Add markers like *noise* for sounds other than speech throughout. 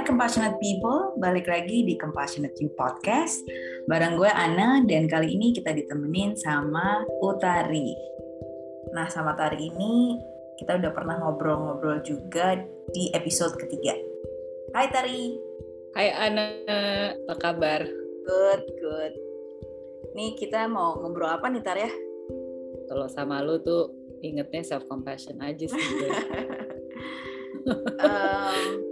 Hai Compassionate People, balik lagi di Compassionate You Podcast. Bareng gue Ana dan kali ini kita ditemenin sama Utari. Nah sama Tari ini kita udah pernah ngobrol-ngobrol juga di episode ketiga. Hai Tari. Hai Ana, apa kabar? Good, good. Nih kita mau ngobrol apa nih Tar ya? Kalau sama lu tuh ingetnya self compassion aja sih. *laughs* um,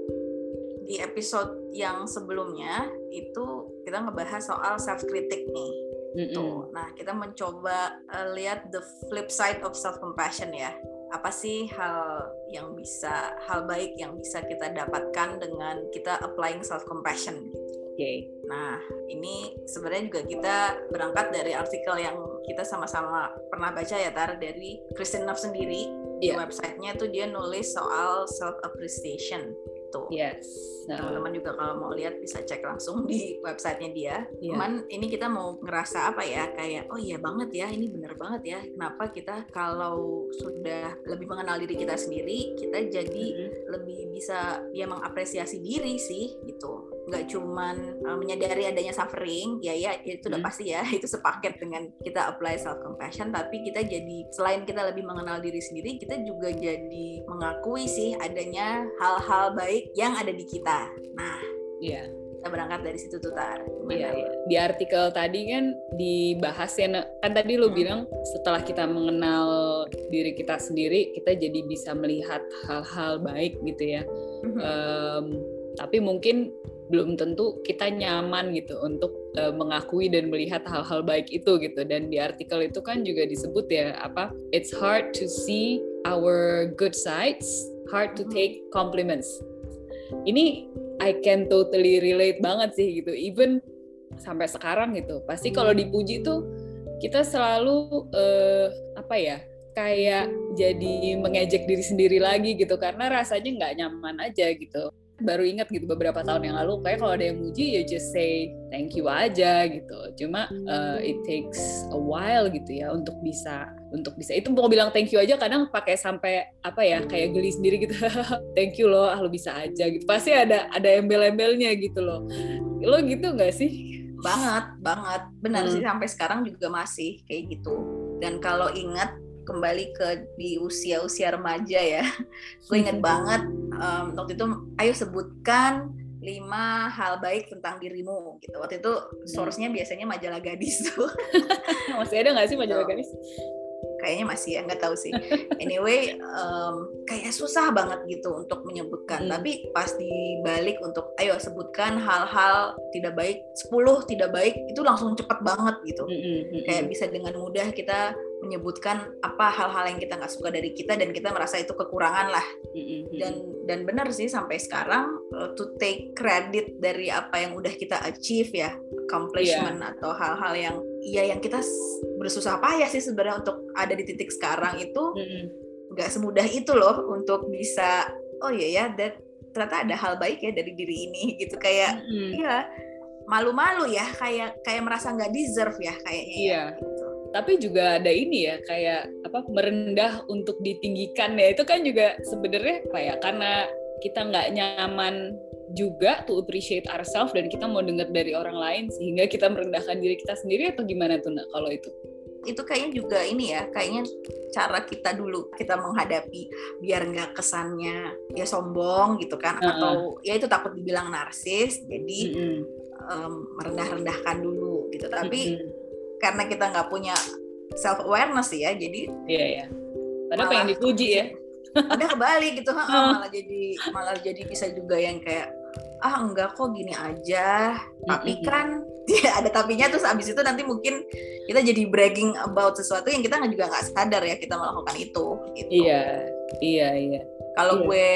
di episode yang sebelumnya itu kita ngebahas soal self kritik nih. Mm -mm. Nah, kita mencoba uh, lihat the flip side of self compassion ya. Apa sih hal yang bisa hal baik yang bisa kita dapatkan dengan kita applying self compassion gitu. Oke. Okay. Nah, ini sebenarnya juga kita berangkat dari artikel yang kita sama-sama pernah baca ya Tar dari Kristen Neff sendiri di yeah. websitenya tuh dia nulis soal self appreciation gitu. Yes. Nah. Teman-teman juga kalau mau lihat bisa cek langsung di websitenya dia. Yeah. Cuman ini kita mau ngerasa apa ya kayak oh iya banget ya ini bener banget ya. Kenapa kita kalau sudah lebih mengenal diri kita sendiri kita jadi mm -hmm. lebih bisa ya mengapresiasi diri sih gitu nggak cuman uh, menyadari adanya suffering ya ya itu udah hmm. pasti ya *laughs* itu sepaket dengan kita apply self compassion tapi kita jadi selain kita lebih mengenal diri sendiri kita juga jadi mengakui sih adanya hal-hal baik yang ada di kita nah iya yeah. kita berangkat dari situ tuh tar iya, iya. di artikel tadi kan dibahas ya kan tadi lu hmm. bilang setelah kita mengenal diri kita sendiri kita jadi bisa melihat hal-hal baik gitu ya hmm. um, tapi mungkin belum tentu kita nyaman gitu untuk uh, mengakui dan melihat hal-hal baik itu gitu. Dan di artikel itu kan juga disebut ya apa it's hard to see our good sides hard to take compliments. Ini I can totally relate banget sih gitu. Even sampai sekarang gitu. Pasti kalau dipuji tuh kita selalu uh, apa ya kayak jadi mengejek diri sendiri lagi gitu. Karena rasanya nggak nyaman aja gitu baru ingat gitu beberapa tahun yang lalu. Kayak kalau ada yang muji ya just say thank you aja gitu. Cuma uh, it takes a while gitu ya untuk bisa untuk bisa. Itu mau bilang thank you aja kadang pakai sampai apa ya kayak geli sendiri gitu. *laughs* Thank you loh ah lo bisa aja gitu. Pasti ada ada embel-embelnya gitu loh. Lo gitu nggak sih? Banget banget. Benar hmm. sih sampai sekarang juga masih kayak gitu. Dan kalau ingat kembali ke di usia-usia remaja ya. *laughs* Gue inget banget um, waktu itu ayo sebutkan lima hal baik tentang dirimu gitu. Waktu itu source-nya biasanya majalah gadis tuh. *laughs* Masih ada nggak sih majalah gadis? Kayaknya masih ya nggak tahu sih. *laughs* Anyway um, kayak susah banget gitu untuk menyebutkan. Hmm. tapi pas dibalik untuk ayo sebutkan hal-hal tidak baik 10 tidak baik itu langsung cepet banget gitu. Hmm, hmm, hmm. kayak bisa dengan mudah kita menyebutkan apa hal-hal yang kita nggak suka dari kita dan kita merasa itu kekurangan lah mm-hmm. dan dan benar sih sampai sekarang uh, to take credit dari apa yang udah kita achieve ya accomplishment yeah. atau hal-hal yang ya yang kita bersusah payah sih sebenarnya untuk ada di titik sekarang itu nggak mm-hmm. semudah itu loh untuk bisa oh iya ya that ternyata ada hal baik ya dari diri ini gitu kayak mm-hmm. ya malu-malu ya kayak kayak merasa nggak deserve ya kayaknya yeah. ya iya tapi juga ada ini ya kayak apa merendah untuk ditinggikan ya itu kan juga sebenarnya apa ya karena kita nggak nyaman juga to appreciate ourselves dan kita mau dengar dari orang lain sehingga kita merendahkan diri kita sendiri atau gimana tuh nak kalau itu itu kayaknya juga ini ya kayaknya cara kita dulu kita menghadapi biar nggak kesannya ya sombong gitu kan uh -uh. atau ya itu takut dibilang narsis jadi uh -uh. um, merendah-rendahkan dulu gitu tapi uh -uh karena kita nggak punya self awareness ya jadi iya iya. Padahal pengen dipuji ya. *laughs* Udah kebalik gitu ha, malah jadi malah jadi bisa juga yang kayak ah enggak kok gini aja. Tapi kan *laughs* ya ada tapinya terus abis itu nanti mungkin kita jadi bragging about sesuatu yang kita juga nggak sadar ya kita melakukan itu gitu. iya iya iya kalau yeah. gue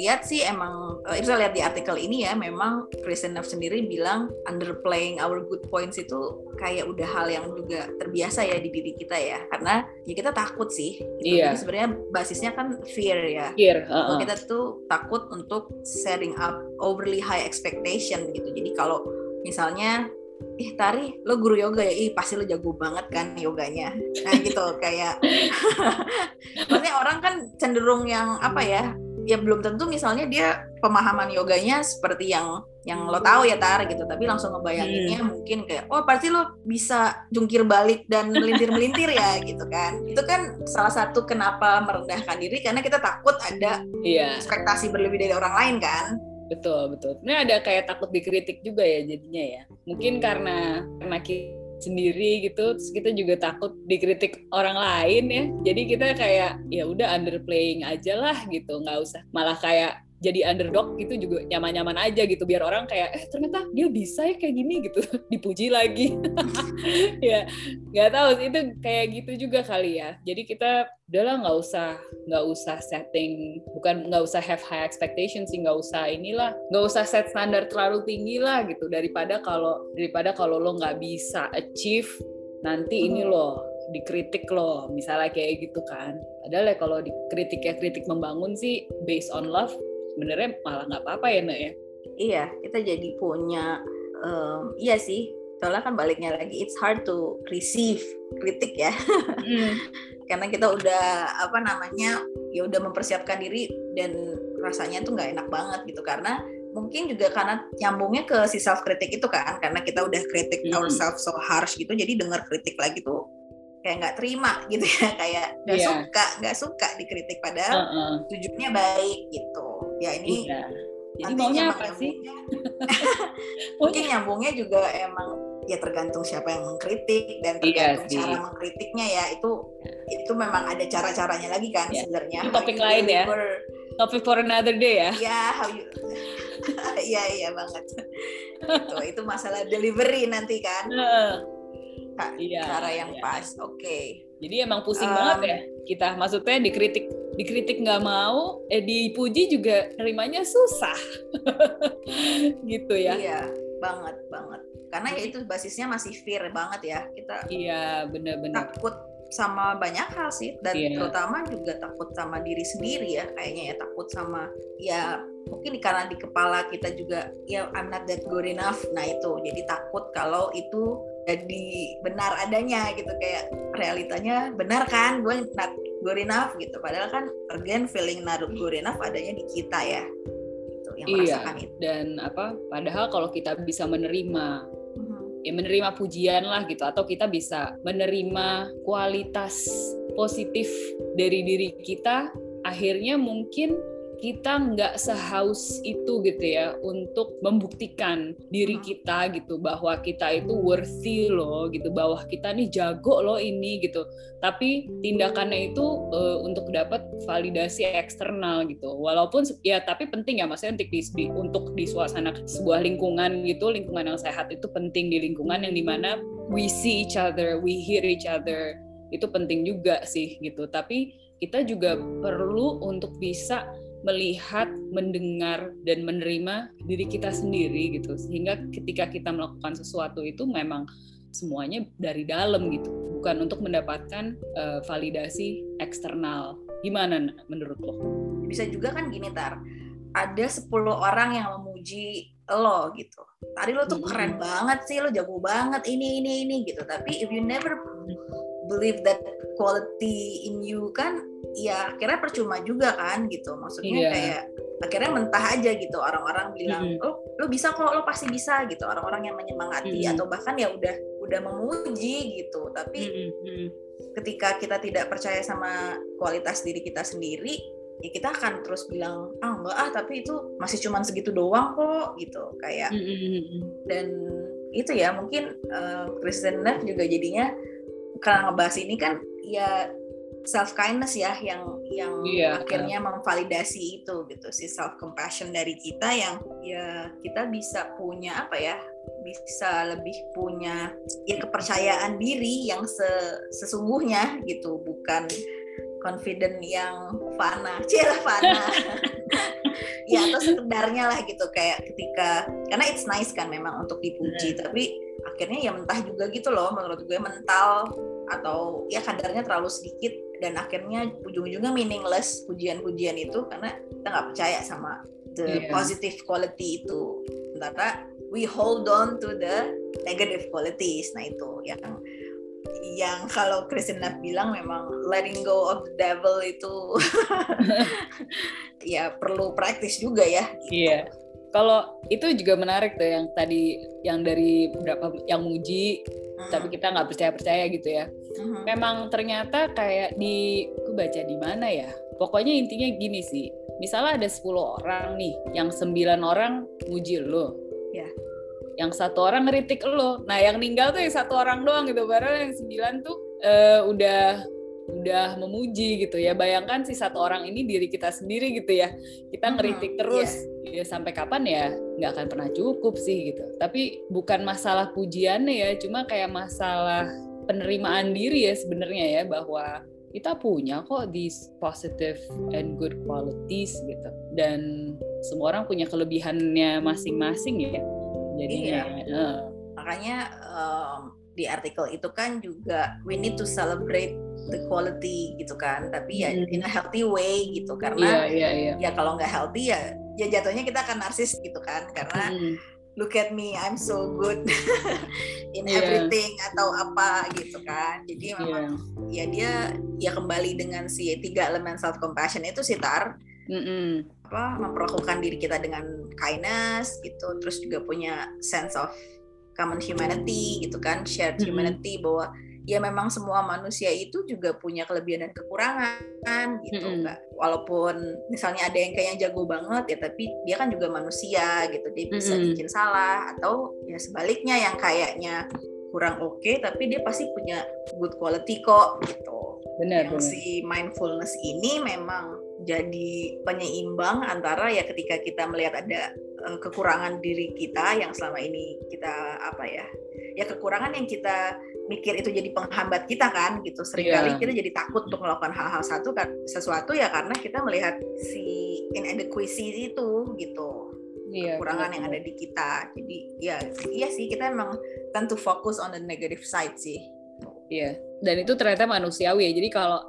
lihat sih emang uh, bisa lihat di artikel ini ya memang Kristen Neff sendiri bilang underplaying our good points itu kayak udah hal yang juga terbiasa ya di diri kita ya karena ya kita takut sih gitu. yeah. Sebenarnya basisnya kan fear ya fear uh -uh. kita tuh takut untuk setting up overly high expectation gitu jadi kalau misalnya ih Tari lo guru yoga ya? Ih pasti lo jago banget kan yoganya. Nah gitu kayak *laughs* maksudnya orang kan cenderung yang apa ya ya belum tentu misalnya dia pemahaman yoganya seperti yang yang lo tahu ya tar gitu. Tapi langsung ngebayanginnya hmm. mungkin kayak oh pasti lo bisa jungkir balik dan melintir melintir ya *laughs* gitu kan. Itu kan salah satu kenapa merendahkan diri karena kita takut ada yeah. ekspektasi berlebih dari orang lain kan betul betul. Ini ada kayak takut dikritik juga ya jadinya ya. Mungkin karena karena kita sendiri gitu terus kita juga takut dikritik orang lain ya. Jadi kita kayak ya udah underplaying aja lah gitu. Nggak usah malah kayak jadi underdog gitu juga nyaman-nyaman aja gitu biar orang kayak eh ternyata dia bisa ya kayak gini gitu. *laughs* Dipuji lagi. *laughs* Ya nggak tahu itu kayak gitu juga kali ya. Jadi kita udahlah nggak usah nggak usah setting bukan nggak usah have high expectations sih nggak usah inilah nggak usah set standar terlalu tinggi lah gitu. Daripada kalau daripada kalau lo nggak bisa achieve nanti ini loh dikritik loh misalnya kayak gitu kan. Padahal ya kalau dikritik ya kritik membangun sih based on love sebenarnya malah nggak apa-apa ya nak ya iya kita jadi punya um, iya sih soalnya kan baliknya lagi it's hard to receive kritik ya mm. *laughs* karena kita udah apa namanya ya udah mempersiapkan diri dan rasanya tuh nggak enak banget gitu karena mungkin juga karena nyambungnya ke si self kritik itu kan karena kita udah kritik mm. ourselves so harsh gitu jadi dengar kritik lagi tuh kayak nggak terima gitu ya kayak nggak yeah. suka nggak suka dikritik padahal uh -uh. tujuannya baik gitu ya ini iya. jadi maunya apa sih? *laughs* Mungkin nyambungnya juga emang ya tergantung siapa yang mengkritik dan iya tergantung iya cara mengkritiknya ya. Itu itu memang ada cara-caranya lagi kan yeah. sebenarnya. Topik lain ya. topik for another day ya. Ya how you *laughs* iya iya banget. Itu itu masalah delivery nanti kan. Uh, iya, cara yang iya. pas oke. Okay. jadi emang pusing um, banget ya kita maksudnya dikritik dikritik nggak mau, eh dipuji juga nerimanya susah, *laughs* gitu ya? Iya, banget banget. Karena ya itu basisnya masih fear banget ya kita. Iya, benar-benar. Takut sama banyak hal sih dan yeah. terutama juga takut sama diri sendiri ya kayaknya ya takut sama ya mungkin karena di kepala kita juga ya I'm not that good enough nah itu jadi takut kalau itu jadi benar adanya gitu kayak realitanya benar kan gue not good enough gitu padahal kan again feeling not good enough adanya di kita ya gitu yang iya, merasakan itu dan apa padahal kalau kita bisa menerima mm-hmm. ya menerima pujian lah gitu atau kita bisa menerima kualitas positif dari diri kita akhirnya mungkin kita nggak sehaus itu gitu ya untuk membuktikan diri hmm. kita gitu bahwa kita itu worthy loh gitu bahwa kita nih jago loh ini gitu. Tapi tindakannya itu uh, untuk dapat validasi eksternal gitu. Walaupun ya tapi penting ya maksudnya untuk di, di untuk di suasana sebuah lingkungan gitu lingkungan yang sehat itu penting di lingkungan yang di mana we see each other we hear each other itu penting juga sih gitu. Tapi kita juga perlu untuk bisa melihat, mendengar dan menerima diri kita sendiri gitu. Sehingga ketika kita melakukan sesuatu itu memang semuanya dari dalam gitu, bukan untuk mendapatkan uh, validasi eksternal. Gimana menurut lo? Bisa juga kan gini tar, ada 10 orang yang memuji lo gitu. Tadi lo tuh keren banget sih, lo jago banget ini ini ini gitu. Tapi if you never believe that quality in you kan ya akhirnya percuma juga kan gitu maksudnya yeah. kayak akhirnya mentah aja gitu orang-orang bilang mm -hmm. oh lo bisa kok lo pasti bisa gitu orang-orang yang menyemangati mm -hmm. atau bahkan ya udah udah memuji gitu tapi mm -hmm. ketika kita tidak percaya sama kualitas diri kita sendiri ya kita akan terus bilang ah enggak ah tapi itu masih cuman segitu doang kok gitu kayak mm -hmm. dan itu ya mungkin uh, Kristen Neff juga jadinya karena ngebahas ini kan ya self kindness ya yang yang yeah. akhirnya memvalidasi itu gitu si self compassion dari kita yang ya kita bisa punya apa ya bisa lebih punya ya kepercayaan diri yang sesungguhnya gitu bukan confident yang fana, *laughs* cila fana. Ya atau sekedarnya lah gitu kayak ketika karena it's nice kan memang untuk dipuji hmm. tapi akhirnya ya mentah juga gitu loh menurut gue mental atau ya kadarnya terlalu sedikit dan akhirnya ujung-ujungnya meaningless pujian-pujian itu karena kita nggak percaya sama the yeah. positive quality itu sementara we hold on to the negative qualities nah itu yang yang kalau Kristen Neff bilang memang letting go of the devil itu *laughs* ya perlu praktis juga ya. Gitu. Iya. Kalau itu juga menarik tuh yang tadi yang dari beberapa yang muji hmm. tapi kita nggak percaya percaya gitu ya. Hmm. Memang ternyata kayak di aku baca di mana ya. Pokoknya intinya gini sih. Misalnya ada 10 orang nih, yang 9 orang muji lo. Ya yang satu orang ngeritik lo. Nah yang ninggal tuh yang satu orang doang gitu. Padahal yang sembilan tuh uh, udah udah memuji gitu ya. Bayangkan si satu orang ini diri kita sendiri gitu ya. Kita ngeritik hmm, terus. Yeah. ya sampai kapan ya? Nggak akan pernah cukup sih gitu. Tapi bukan masalah pujiannya ya cuma kayak masalah penerimaan diri ya sebenarnya ya bahwa kita punya kok these positive and good qualities gitu. Dan semua orang punya kelebihannya masing-masing ya jadi iya. uh. makanya um, di artikel itu kan juga we need to celebrate the quality gitu kan tapi ya hmm. in a healthy way gitu karena yeah, yeah, yeah. ya kalau nggak healthy ya ya jatuhnya kita akan narsis gitu kan karena hmm. look at me I'm so good *laughs* in yeah. everything atau apa gitu kan jadi memang yeah. ya dia ya kembali dengan si tiga elemen self compassion itu sitar mm -mm. Apa memperlakukan diri kita dengan kindness gitu terus juga punya sense of common humanity gitu kan shared mm -hmm. humanity bahwa ya memang semua manusia itu juga punya kelebihan dan kekurangan gitu mm -hmm. walaupun misalnya ada yang kayaknya jago banget ya tapi dia kan juga manusia gitu dia bisa mm -hmm. bikin salah atau ya sebaliknya yang kayaknya kurang oke okay, tapi dia pasti punya good quality kok gitu benar, yang benar. si mindfulness ini memang jadi penyeimbang antara ya ketika kita melihat ada uh, kekurangan diri kita yang selama ini kita apa ya ya kekurangan yang kita mikir itu jadi penghambat kita kan gitu sering kali yeah. kita jadi takut untuk melakukan hal-hal satu kan sesuatu ya karena kita melihat si inadequacy itu gitu yeah, kekurangan yeah. yang ada di kita jadi ya iya sih kita memang tentu fokus on the negative side sih Iya. Dan itu ternyata manusiawi ya. Jadi kalau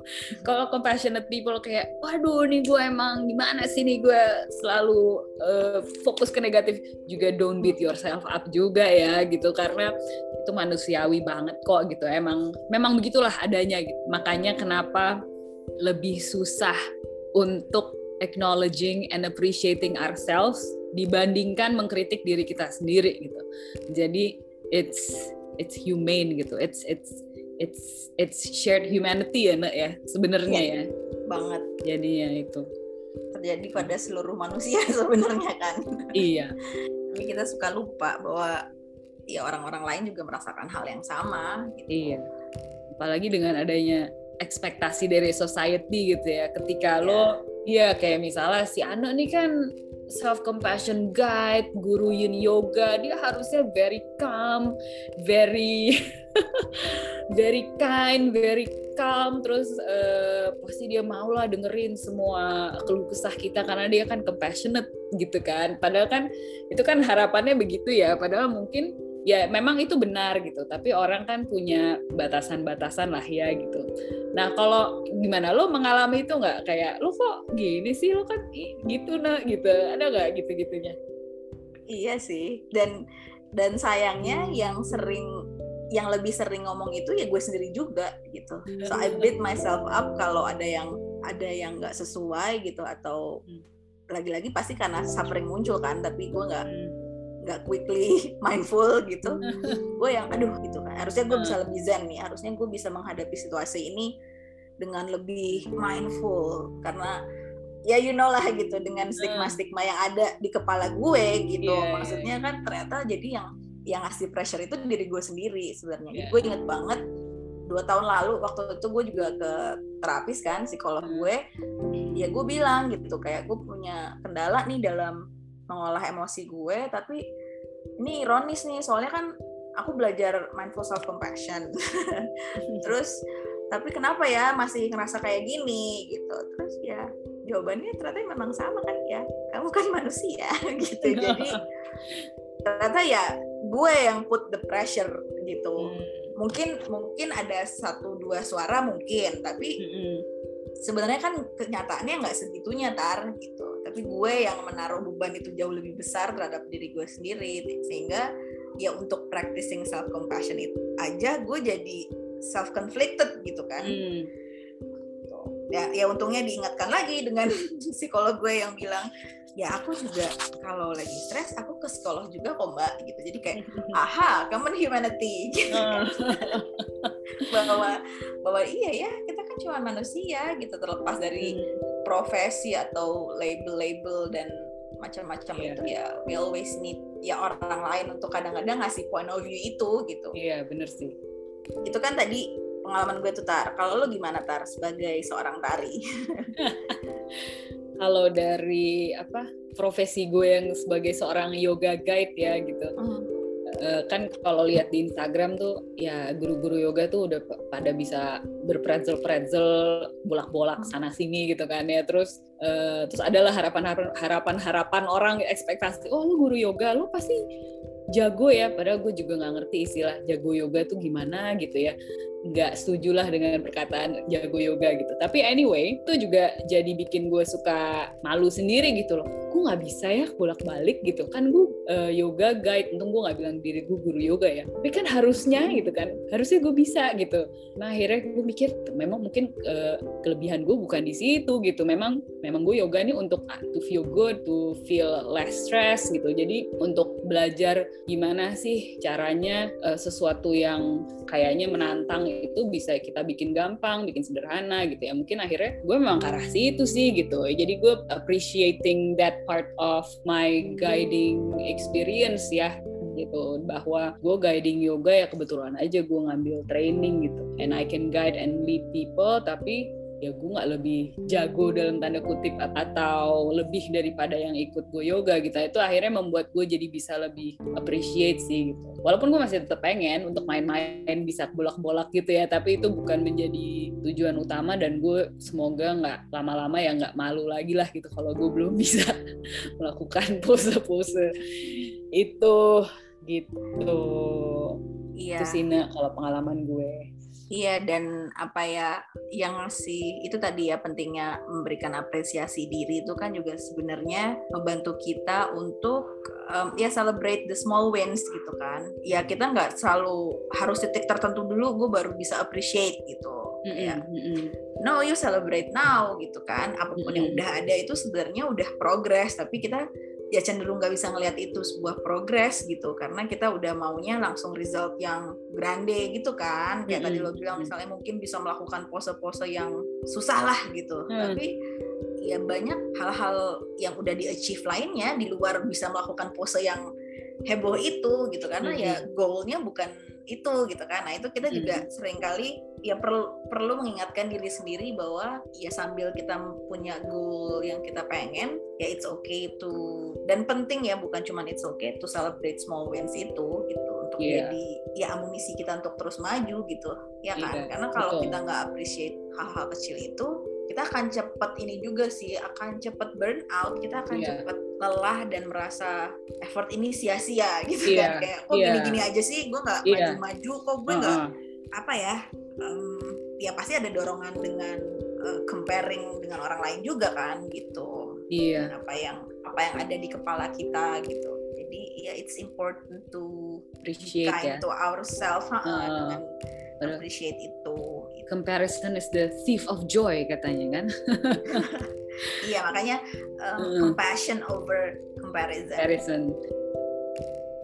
kalau compassionate people kayak, waduh nih gue emang gimana sih nih gue selalu uh, fokus ke negatif juga don't beat yourself up juga ya gitu karena itu manusiawi banget kok gitu. Emang memang begitulah adanya gitu. Makanya kenapa lebih susah untuk acknowledging and appreciating ourselves dibandingkan mengkritik diri kita sendiri gitu. Jadi it's it's humane gitu. It's it's it's it's shared humanity ya nak ya sebenarnya ya, ya. banget. Jadinya itu. Terjadi pada seluruh manusia *laughs* sebenarnya kan. Iya. Tapi kita suka lupa bahwa ya orang-orang lain juga merasakan hal yang sama gitu. iya. Apalagi dengan adanya ekspektasi dari society gitu ya. Ketika yeah. lo ya kayak misalnya si Ano nih kan self compassion guide, guru yin yoga, dia harusnya very calm, very *laughs* very kind, very calm, terus uh, pasti dia mau lah dengerin semua keluh kesah kita karena dia kan compassionate gitu kan. Padahal kan itu kan harapannya begitu ya. Padahal mungkin ya memang itu benar gitu. Tapi orang kan punya batasan-batasan lah ya gitu. Nah kalau gimana? Lo mengalami itu nggak? Kayak lo kok gini sih? Lo kan gitu nah gitu. Ada nggak gitu gitunya iya sih. Dan dan sayangnya yang sering yang lebih sering ngomong itu ya gue sendiri juga gitu. So I beat myself up kalau ada yang ada yang nggak sesuai gitu atau hmm. lagi-lagi pasti karena suffering muncul kan tapi gue nggak hmm. nggak quickly *laughs* mindful gitu. *laughs* Gue yang aduh gitu kan. Harusnya gue bisa lebih zen nih. Harusnya gue bisa menghadapi situasi ini dengan lebih mindful. Karena ya you know lah gitu dengan stigma-stigma yang ada di kepala gue gitu. Yeah, iya, maksudnya kan ternyata jadi yang yang ngasih pressure itu diri gue sendiri sebenarnya. Yeah. gue inget banget dua tahun lalu waktu itu gue juga ke terapis kan psikolog gue ya gue bilang gitu kayak gue punya kendala nih dalam mengolah emosi gue tapi ini ironis nih soalnya kan aku belajar mindful self compassion *laughs* terus tapi kenapa ya masih ngerasa kayak gini gitu? Terus ya jawabannya ternyata memang sama kan ya kamu kan *laughs* manusia gitu. *laughs* Jadi ternyata ya gue yang put the pressure gitu hmm. mungkin mungkin ada satu dua suara mungkin tapi hmm. sebenarnya kan kenyataannya nggak segitunya tar gitu tapi gue yang menaruh beban itu jauh lebih besar terhadap diri gue sendiri sehingga ya untuk practicing self compassion itu aja gue jadi self conflicted gitu kan hmm. Ya ya untungnya diingatkan lagi dengan *laughs* psikolog gue yang bilang ya aku juga kalau lagi stres aku ke psikolog juga kok mbak gitu jadi kayak *laughs* aha common humanity *laughs* gitu kan. bahwa bahwa iya ya kita kan cuma manusia gitu terlepas dari hmm. profesi atau label-label dan macam-macam yeah. itu ya we always need ya orang lain untuk kadang-kadang ngasih point of view itu gitu iya yeah, bener sih itu kan tadi pengalaman gue tuh tar kalau lo gimana tar sebagai seorang tari *laughs* kalau dari apa profesi gue yang sebagai seorang yoga guide ya gitu mm. kan kalau lihat di Instagram tuh ya guru-guru yoga tuh udah pada bisa berpretzel-pretzel bolak-bolak mm. sana sini gitu kan ya terus uh, terus adalah harapan harapan harapan orang ekspektasi oh lu guru yoga lu pasti jago ya padahal gue juga nggak ngerti istilah jago yoga tuh gimana gitu ya nggak setuju lah dengan perkataan jago yoga gitu. Tapi anyway, itu juga jadi bikin gue suka malu sendiri gitu loh. Gue nggak bisa ya bolak-balik gitu. Kan gue uh, yoga guide, untung gue nggak bilang diri gue guru yoga ya. Tapi kan harusnya gitu kan, harusnya gue bisa gitu. Nah akhirnya gue mikir, memang mungkin uh, kelebihan gue bukan di situ gitu. Memang memang gue yoga ini untuk uh, to feel good, to feel less stress gitu. Jadi untuk belajar gimana sih caranya uh, sesuatu yang kayaknya menantang itu bisa kita bikin gampang, bikin sederhana gitu ya. Mungkin akhirnya gue memang ke arah situ sih gitu. Jadi gue appreciating that part of my guiding experience ya gitu. Bahwa gue guiding yoga ya kebetulan aja gue ngambil training gitu. And I can guide and lead people tapi ya gue nggak lebih jago dalam tanda kutip atau lebih daripada yang ikut gue yoga gitu. Itu akhirnya membuat gue jadi bisa lebih appreciate sih gitu. Walaupun gue masih tetap pengen untuk main-main bisa bolak-bolak gitu ya. Tapi itu bukan menjadi tujuan utama dan gue semoga nggak lama-lama ya nggak malu lagi lah gitu kalau gue belum *laughs* bisa melakukan pose-pose itu gitu. Iya. itu sih kalau pengalaman gue Iya dan apa ya yang si itu tadi ya pentingnya memberikan apresiasi diri itu kan juga sebenarnya membantu kita untuk um, ya celebrate the small wins gitu kan. Ya kita nggak selalu harus titik tertentu dulu gue baru bisa appreciate gitu. Mm -hmm. ya. No you celebrate now gitu kan. Apa pun mm -hmm. yang udah ada itu sebenarnya udah progress tapi kita ya cenderung nggak bisa ngelihat itu sebuah progres gitu karena kita udah maunya langsung result yang grande gitu kan kayak mm -hmm. tadi lo bilang misalnya mungkin bisa melakukan pose-pose yang susah lah gitu mm. tapi ya banyak hal-hal yang udah di achieve lainnya di luar bisa melakukan pose yang heboh itu gitu karena mm -hmm. ya goalnya bukan itu gitu kan nah itu kita juga mm -hmm. sering kali ya perlu perlu mengingatkan diri sendiri bahwa ya sambil kita punya goal yang kita pengen ya it's okay to dan penting ya bukan cuma it's okay to celebrate small wins itu gitu untuk yeah. jadi ya amunisi kita untuk terus maju gitu ya kan yeah, karena kalau kita nggak appreciate hal-hal kecil itu kita akan cepet ini juga sih akan cepet burn out kita akan yeah. cepet lelah dan merasa effort ini sia-sia gitu yeah. kan kayak kok yeah. gini-gini aja sih gue nggak yeah. maju-maju kok gue nggak uh -huh. apa ya um, ya pasti ada dorongan dengan uh, comparing dengan orang lain juga kan gitu iya apa yang apa yang ada di kepala kita gitu jadi ya it's important to appreciate kind ya. to ourselves uh, dengan appreciate itu comparison is the thief of joy katanya kan *laughs* iya makanya um, uh. compassion over comparison comparison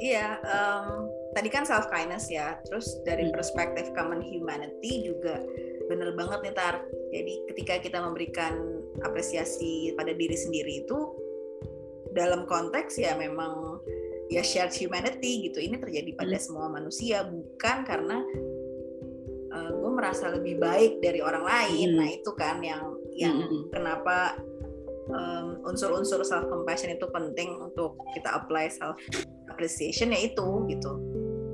iya um, tadi kan self kindness ya terus dari hmm. perspektif common humanity juga bener banget nih tar jadi ketika kita memberikan apresiasi pada diri sendiri itu dalam konteks ya memang ya shared humanity gitu ini terjadi pada hmm. semua manusia bukan karena uh, eh, gue merasa lebih baik dari orang lain hmm. nah itu kan yang yang hmm. kenapa um, unsur-unsur self compassion itu penting untuk kita apply self appreciation ya itu gitu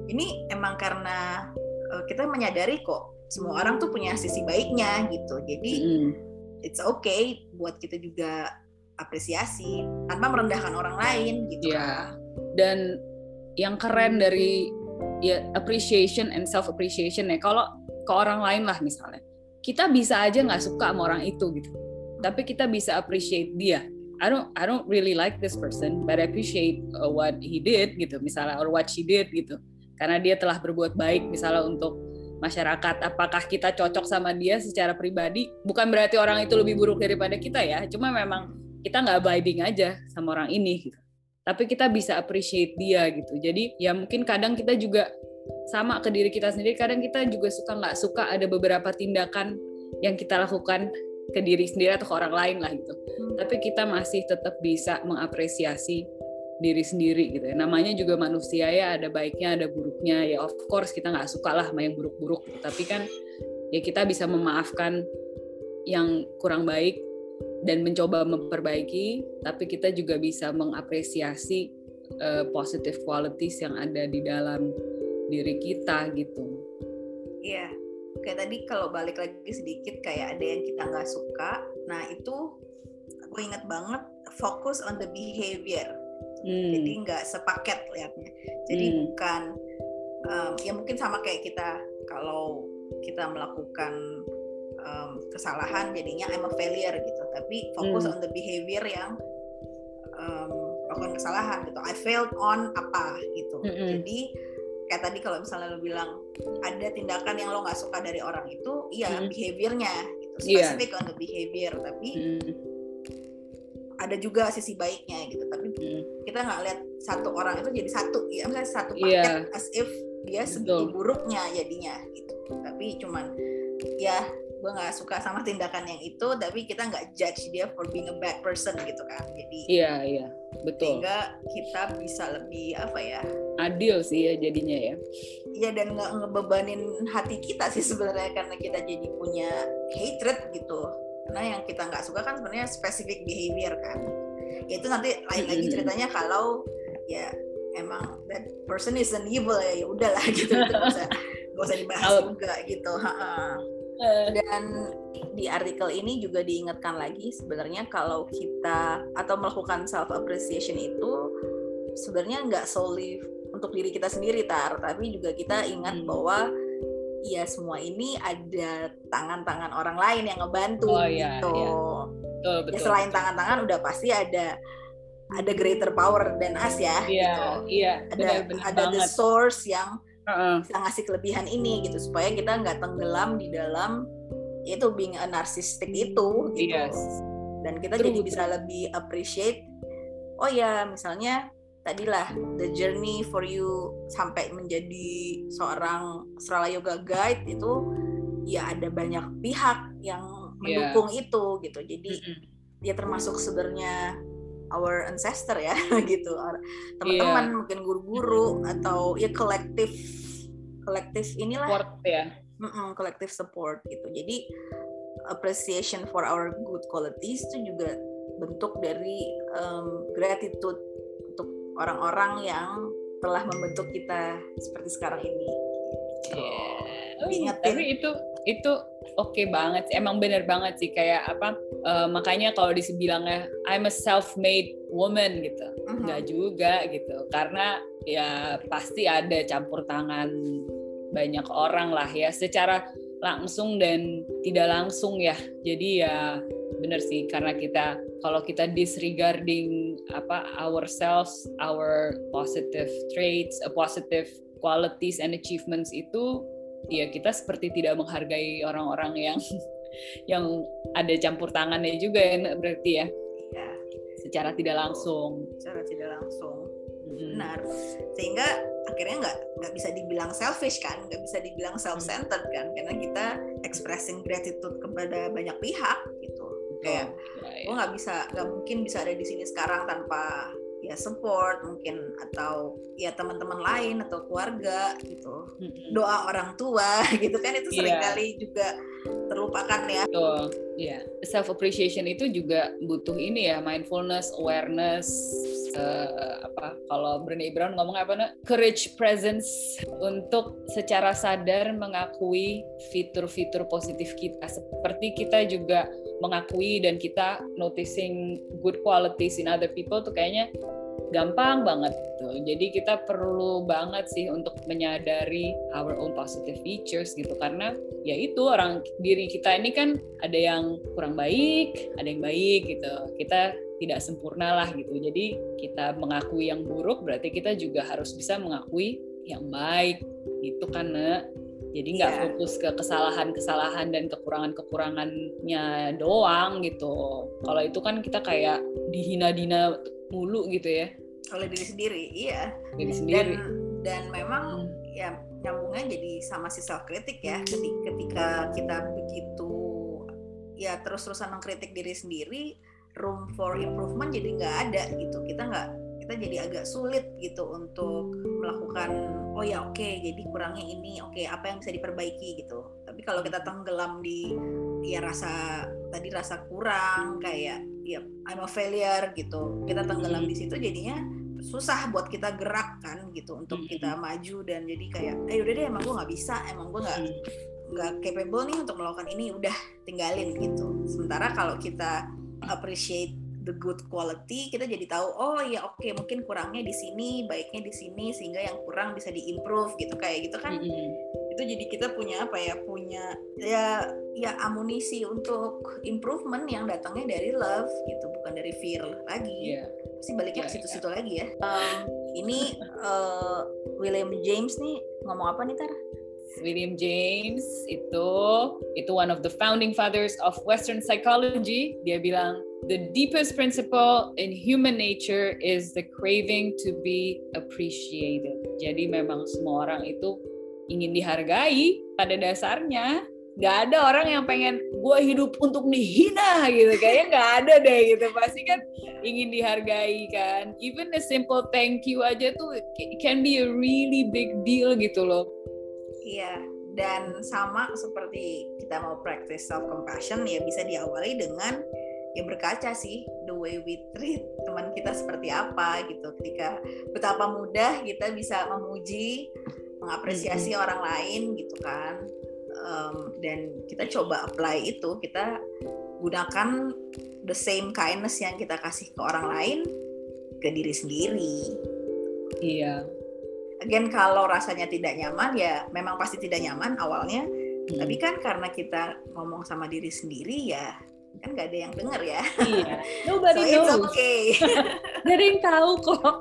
ini emang karena uh, kita menyadari kok semua orang tuh punya sisi baiknya gitu jadi mm. it's okay buat kita juga apresiasi tanpa merendahkan orang lain gitu yeah. dan yang keren dari ya appreciation and self appreciation ya kalau ke orang lain lah misalnya kita bisa aja nggak suka sama orang itu gitu. Tapi kita bisa appreciate dia. I don't I don't really like this person but I appreciate uh, what he did gitu. Misalnya or what she did gitu. Karena dia telah berbuat baik misalnya untuk masyarakat. Apakah kita cocok sama dia secara pribadi? Bukan berarti orang itu lebih buruk daripada kita ya. Cuma memang kita nggak vibing aja sama orang ini gitu. Tapi kita bisa appreciate dia gitu. Jadi ya mungkin kadang kita juga sama ke diri kita sendiri kadang kita juga suka nggak suka ada beberapa tindakan yang kita lakukan ke diri sendiri atau ke orang lain lah gitu hmm. tapi kita masih tetap bisa mengapresiasi diri sendiri gitu ya. Namanya juga manusia ya ada baiknya ada buruknya ya of course kita nggak suka lah sama yang buruk-buruk gitu. Tapi kan ya kita bisa memaafkan yang kurang baik dan mencoba memperbaiki tapi kita juga bisa mengapresiasi uh, positive qualities yang ada di dalam diri kita gitu. Iya. Kayak tadi kalau balik lagi sedikit kayak ada yang kita nggak suka. Nah, itu aku ingat banget fokus on the behavior hmm. jadi nggak sepaket liatnya jadi hmm. bukan um, ya mungkin sama kayak kita kalau kita melakukan um, kesalahan jadinya I'm a failure gitu tapi fokus hmm. on the behavior yang um, melakukan kesalahan gitu I failed on apa gitu hmm. jadi kayak tadi kalau misalnya lo bilang ada tindakan yang lo nggak suka dari orang itu iya hmm. behaviornya gitu iya. specific yeah. on the behavior tapi hmm ada juga sisi baiknya gitu tapi hmm. kita nggak lihat satu orang itu jadi satu ya misalnya satu paket yeah. as if dia segitu buruknya jadinya gitu tapi cuman ya gue nggak suka sama tindakan yang itu tapi kita nggak judge dia for being a bad person gitu kan. Jadi iya yeah, iya. Yeah. betul. sehingga kita bisa lebih apa ya adil sih ya jadinya ya. Iya dan nggak ngebebanin hati kita sih sebenarnya karena kita jadi punya hatred gitu. Karena yang kita nggak suka kan sebenarnya specific behavior kan. Itu nanti lain lagi ceritanya kalau ya emang that person is an evil ya ya udahlah gitu. Itu gak usah gak usah dibahas juga gitu. Eh. Dan di artikel ini juga diingatkan lagi sebenarnya kalau kita atau melakukan self appreciation itu sebenarnya nggak solely untuk diri kita sendiri tar tapi juga kita ingat hmm. bahwa ya semua ini ada tangan-tangan orang lain yang ngebantu oh, iya, gitu. Iya. Betul, betul, ya selain tangan-tangan udah pasti ada ada greater power than us ya iya, gitu. Iya, ada benar, benar ada banget. the source yang uh-uh. bisa ngasih kelebihan ini gitu supaya kita nggak tenggelam di dalam itu being a narcissistic itu gitu. Yes. Dan kita True. jadi bisa lebih appreciate oh ya misalnya tadilah the journey for you sampai menjadi seorang Srala Yoga Guide itu ya ada banyak pihak yang iya. mendukung yeah. itu gitu jadi mm -hmm. dia termasuk sebenarnya our ancestor ya *laughs* gitu teman-teman yeah. mungkin guru-guru atau ya kolektif kolektif inilah support ya kolektif support gitu jadi appreciation for our good qualities itu juga bentuk dari um, gratitude orang-orang yang telah membentuk kita seperti sekarang ini. Yeah. Oh, tapi itu itu oke okay banget sih. Emang bener banget sih kayak apa? Uh, makanya kalau dibilangnya I'm a self-made woman gitu, uh-huh. nggak juga gitu. Karena ya pasti ada campur tangan banyak orang lah ya, secara langsung dan tidak langsung ya. Jadi ya bener sih karena kita kalau kita disregarding apa ourselves our positive traits a positive qualities and achievements itu ya kita seperti tidak menghargai orang-orang yang *laughs* yang ada campur tangannya juga ya berarti ya? Ya secara tidak langsung. Secara tidak langsung. Hmm. benar. Sehingga akhirnya nggak nggak bisa dibilang selfish kan nggak bisa dibilang self centered kan karena kita expressing gratitude kepada banyak pihak gitu. Kayak oh, ya, ya. gue nggak bisa nggak mungkin bisa ada di sini sekarang tanpa ya support mungkin atau ya teman-teman lain atau keluarga gitu doa orang tua *laughs* gitu kan itu iya. sering kali yeah. juga terlupakan ya. Betul, ya. Yeah. Self appreciation itu juga butuh ini ya mindfulness, awareness, uh, apa kalau Brené Brown ngomong apa nih? Courage, presence untuk secara sadar mengakui fitur-fitur positif kita. Seperti kita juga mengakui dan kita noticing good qualities in other people tuh kayaknya gampang banget tuh. Jadi kita perlu banget sih untuk menyadari our own positive features gitu karena ya itu orang diri kita ini kan ada yang kurang baik, ada yang baik gitu. Kita tidak sempurna lah gitu. Jadi kita mengakui yang buruk berarti kita juga harus bisa mengakui yang baik gitu kan. jadi nggak yeah. fokus ke kesalahan-kesalahan dan kekurangan-kekurangannya doang gitu kalau itu kan kita kayak dihina-dina mulu gitu ya oleh diri sendiri iya diri sendiri dan dan memang hmm. ya nyambungnya jadi sama si self kritik ya ketika kita begitu ya terus-terusan mengkritik diri sendiri room for improvement jadi nggak ada gitu. Kita nggak kita jadi agak sulit gitu untuk melakukan oh ya oke okay, jadi kurangnya ini oke okay, apa yang bisa diperbaiki gitu. Tapi kalau kita tenggelam di ya rasa tadi rasa kurang kayak ya I'm a failure gitu. Kita tenggelam di situ jadinya susah buat kita gerak kan gitu untuk kita maju dan jadi kayak eh udah deh emang gue nggak bisa emang gue nggak nggak capable nih untuk melakukan ini udah tinggalin gitu. Sementara kalau kita appreciate the good quality kita jadi tahu oh ya oke okay, mungkin kurangnya di sini baiknya di sini sehingga yang kurang bisa diimprove gitu kayak gitu kan mm-hmm. itu jadi kita punya apa ya punya ya ya amunisi untuk improvement yang datangnya dari love gitu bukan dari fear lagi yeah. pasti baliknya yeah, ke situ-situ yeah. lagi ya um, ini uh, *laughs* William James nih ngomong apa nih Tar? William James itu itu one of the founding fathers of Western psychology. Dia bilang the deepest principle in human nature is the craving to be appreciated. Jadi memang semua orang itu ingin dihargai pada dasarnya. Gak ada orang yang pengen gue hidup untuk dihina gitu. Kayaknya gak ada deh gitu. Pasti kan ingin dihargai kan. Even a simple thank you aja tuh can be a really big deal gitu loh Iya, dan sama seperti kita mau practice self compassion ya bisa diawali dengan ya berkaca sih the way we treat teman kita seperti apa gitu. Ketika betapa mudah kita bisa memuji mengapresiasi mm-hmm. orang lain gitu kan. Um, dan kita coba apply itu kita gunakan the same kindness yang kita kasih ke orang lain ke diri sendiri. Iya again kalau rasanya tidak nyaman ya memang pasti tidak nyaman awalnya. Hmm. tapi kan karena kita ngomong sama diri sendiri ya kan gak ada yang denger ya. Iya. *laughs* Nobody so knows. okay. *laughs* Gak ada yang tahu kok.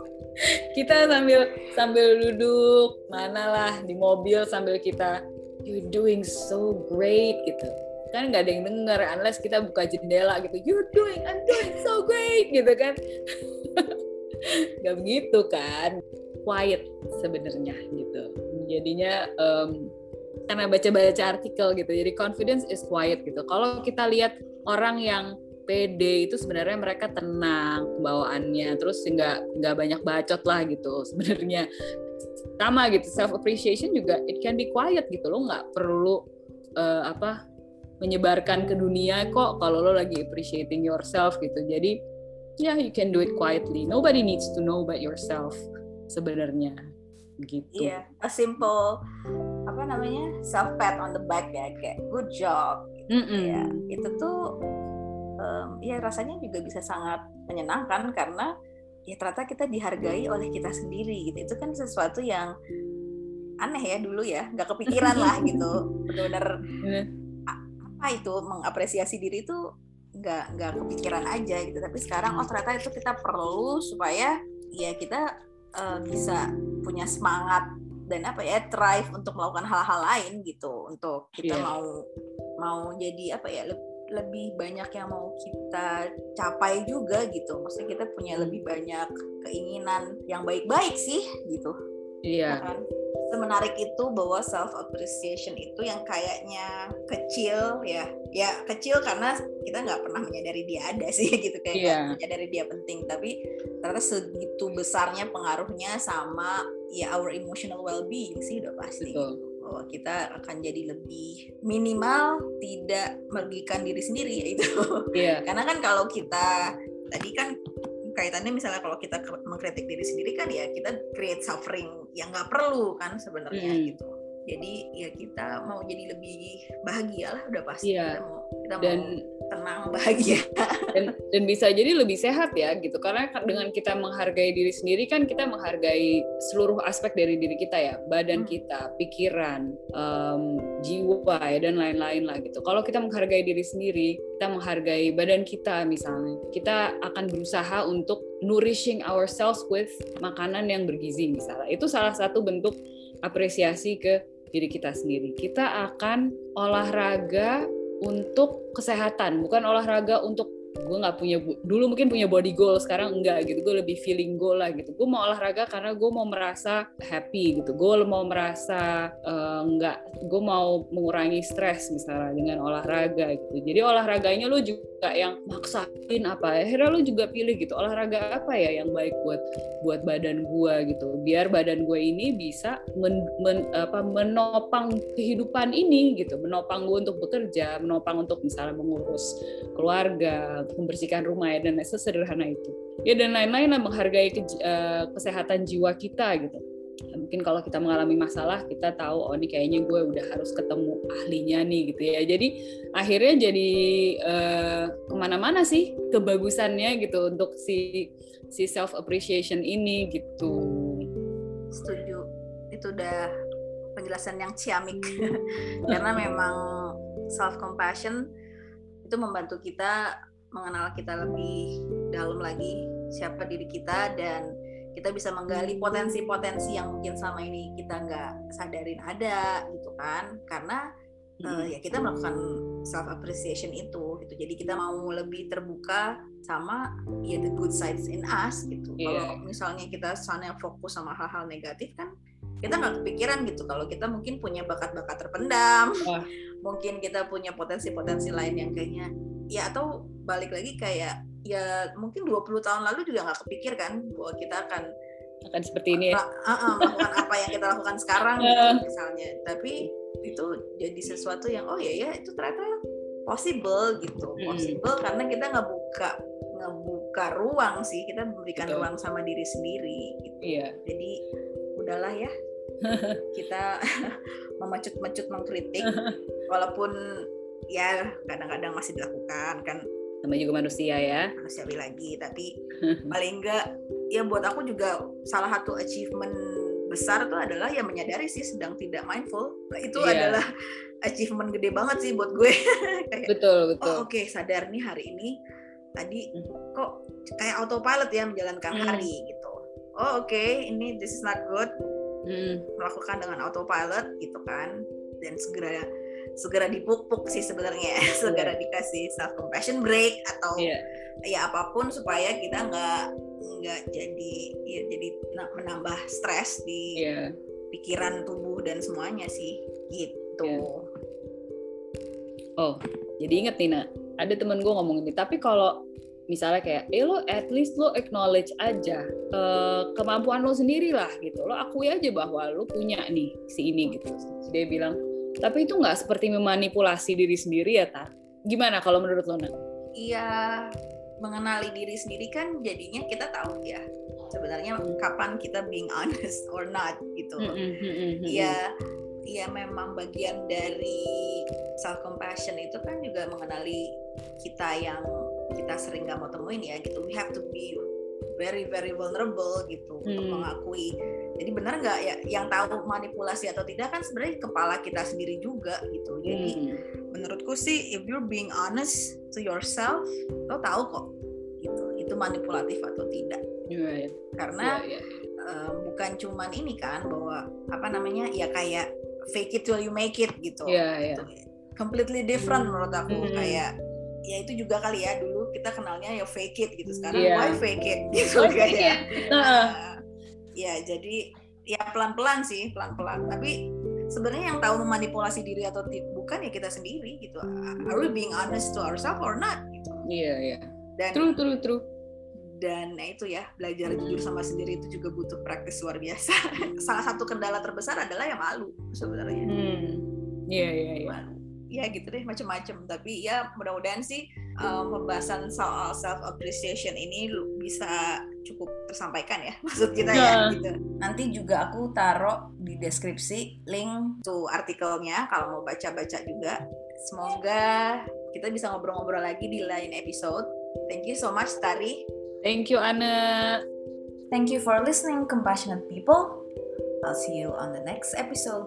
Kita sambil sambil duduk mana lah di mobil sambil kita you doing so great gitu. Kan nggak ada yang denger unless kita buka jendela gitu you're doing I'm doing so great gitu kan. *laughs* Nggak begitu kan quiet sebenarnya gitu. Jadinya um, karena baca-baca artikel gitu jadi confidence is quiet gitu. Kalau kita lihat orang yang pede itu sebenarnya mereka tenang bawaannya terus nggak nggak banyak bacot lah gitu sebenarnya. Sama gitu self appreciation juga it can be quiet gitu. Lo nggak perlu uh, apa menyebarkan ke dunia kok kalau lo lagi appreciating yourself gitu. Jadi yeah, you can do it quietly. Nobody needs to know about yourself sebenarnya gitu. Iya, a simple apa namanya self pat on the back ya kayak good job. Gitu, mm -mm. Ya, itu tuh um, ya rasanya juga bisa sangat menyenangkan karena ya ternyata kita dihargai oleh kita sendiri gitu. Itu kan sesuatu yang aneh ya dulu ya, nggak kepikiran lah gitu. *laughs* Benar-benar apa itu mengapresiasi diri itu nggak nggak kepikiran aja gitu. Tapi sekarang oh ternyata itu kita perlu supaya ya kita uh, bisa punya semangat dan apa ya drive untuk melakukan hal-hal lain gitu. Untuk kita yeah. mau mau jadi apa ya lebih banyak yang mau kita capai juga gitu. Maksudnya kita punya lebih banyak keinginan yang baik-baik sih gitu. Iya. Yeah. kan semenarik itu bahwa self appreciation itu yang kayaknya kecil ya ya kecil karena kita nggak pernah menyadari dia ada sih *laughs* gitu kayak yeah. menyadari dia penting tapi ternyata segitu besarnya pengaruhnya sama ya our emotional well-being sih udah pasti Betul. bahwa kita akan jadi lebih minimal tidak merugikan diri sendiri ya itu *laughs* yeah. karena kan kalau kita tadi kan kaitannya misalnya kalau kita mengkritik diri sendiri kan ya kita create suffering yang nggak perlu kan sebenarnya hmm. gitu jadi ya kita mau jadi lebih bahagia lah udah pasti yeah. kita mau kita dan, mau tenang *laughs* bahagia. Dan dan bisa jadi lebih sehat ya gitu. Karena dengan kita menghargai diri sendiri kan kita menghargai seluruh aspek dari diri kita ya. Badan hmm. kita pikiran um, jiwa ya dan lain-lain lah gitu. Kalau kita menghargai diri sendiri kita menghargai badan kita misalnya kita akan berusaha untuk nourishing ourselves with makanan yang bergizi misalnya. Itu salah satu bentuk apresiasi ke diri kita sendiri. Kita akan olahraga untuk kesehatan, bukan olahraga untuk gue nggak punya dulu mungkin punya body goal sekarang enggak gitu. Gue lebih feeling goal lah gitu. Gue mau olahraga karena gue mau merasa happy gitu. Gue mau merasa uh, enggak gue mau mengurangi stres misalnya dengan olahraga gitu. Jadi olahraganya lu juga yang maksain apa akhirnya lu juga pilih gitu. Olahraga apa ya yang baik buat buat badan gue gitu? Biar badan gue ini bisa men, men, apa, menopang kehidupan ini gitu. Menopang gue untuk bekerja menopang untuk misalnya mengurus keluarga untuk membersihkan rumah ya dan sesederhana itu. Ya dan lain-lain lah menghargai ke, uh, kesehatan jiwa kita gitu. Mungkin kalau kita mengalami masalah kita tahu oh ini kayaknya gue udah harus ketemu ahlinya nih gitu ya. Jadi akhirnya jadi uh, ke mana-mana sih kebagusannya gitu untuk si si self appreciation ini gitu. Setuju. Itu udah penjelasan yang ciamik. *laughs* Karena memang self compassion itu membantu kita mengenal kita lebih dalam lagi siapa diri kita dan kita bisa menggali potensi-potensi yang mungkin sama ini kita nggak sadarin ada gitu kan. Karena uh, ya kita melakukan self appreciation itu gitu. Jadi kita mau lebih terbuka sama ya the good sides in us gitu. Yeah. kalau misalnya kita soalnya fokus sama hal-hal negatif kan kita nggak kepikiran gitu kalau kita mungkin punya bakat-bakat terpendam oh. *laughs* mungkin kita punya potensi-potensi lain yang kayaknya ya atau balik lagi kayak ya mungkin 20 tahun lalu juga nggak kepikir kan bahwa kita akan akan seperti ini ya. Uh, uh, melakukan apa yang kita lakukan sekarang gitu, misalnya tapi itu jadi sesuatu yang oh ya ya itu ternyata possible gitu hmm. possible karena kita nggak buka nggak buka ruang sih kita memberikan Betul. ruang sama diri sendiri gitu iya. jadi udahlah ya *laughs* kita *laughs* memecut-mecut mengkritik. *laughs* Walaupun ya kadang-kadang masih dilakukan kan. Sama juga manusia ya. Manusiawi lagi tapi paling enggak ya buat aku juga salah satu achievement besar tuh adalah ya menyadari sih sedang tidak mindful. Nah, itu yeah. adalah achievement gede banget sih buat gue. Kayak betul oh, betul. oh, oke okay, sadar nih hari ini tadi hmm. kok kayak autopilot ya menjalankan hmm. hari gitu. Oh oke okay, ini this is not good hmm. melakukan dengan autopilot gitu kan dan segera segera dipupuk sih sebenarnya yeah. *laughs* segera dikasih self compassion break atau yeah. ya apa pun supaya kita nggak nggak jadi ya jadi menambah stres di yeah. pikiran tubuh dan semuanya sih gitu yeah. oh jadi inget Tina ada temen gue ngomong ini tapi kalau misalnya kayak eh lo at least lo acknowledge aja uh, kemampuan lo sendiri lah gitu. Lo akui aja bahwa lo punya nih si ini gitu. Dia bilang tapi itu nggak seperti memanipulasi diri sendiri ya Tar gimana kalau menurut lo nak? Iya mengenali diri sendiri kan jadinya kita tahu ya sebenarnya kapan kita being honest or not gitu. Iya ya memang bagian dari self compassion itu kan juga mengenali kita yang kita sering nggak mau temuin ya gitu we have to be very very vulnerable gitu hmm. untuk mengakui jadi benar nggak ya yang tahu manipulasi atau tidak kan sebenarnya kepala kita sendiri juga gitu jadi hmm. menurutku sih if you're being honest to yourself lo tahu kok gitu itu manipulatif atau tidak yeah, yeah. karena yeah, yeah. Uh, bukan cuman ini kan bahwa apa namanya ya kayak fake it till you make it gitu yeah, yeah. Gitu. completely different menurut aku hmm. kayak ya itu juga kali ya dulu kita kenalnya ya fake it gitu. Sekarang yeah. why fake it? Gitu oh, kayak uh, ya jadi ya pelan-pelan sih pelan-pelan. Tapi sebenarnya yang tahu memanipulasi diri atau bukan ya kita sendiri gitu. Are we being honest to ourselves or not? Gitu. Iya yeah, iya. Yeah. dan true true true. dan nah itu ya belajar jujur sama sendiri itu juga butuh praktis luar biasa. *laughs* Salah satu kendala terbesar adalah yang malu sebenarnya. Hmm. iya iya iya. Ya gitu deh macam-macam tapi ya mudah-mudahan sih um, pembahasan soal self appreciation ini bisa cukup tersampaikan ya *laughs* maksud kita ya, ya gitu. Nanti juga aku taruh di deskripsi link tuh artikelnya kalau mau baca-baca juga. Semoga kita bisa ngobrol-ngobrol lagi di lain episode. Thank you so much Tari. Thank you Anna. Thank you for listening compassionate people. I'll see you on the next episode.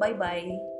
Bye bye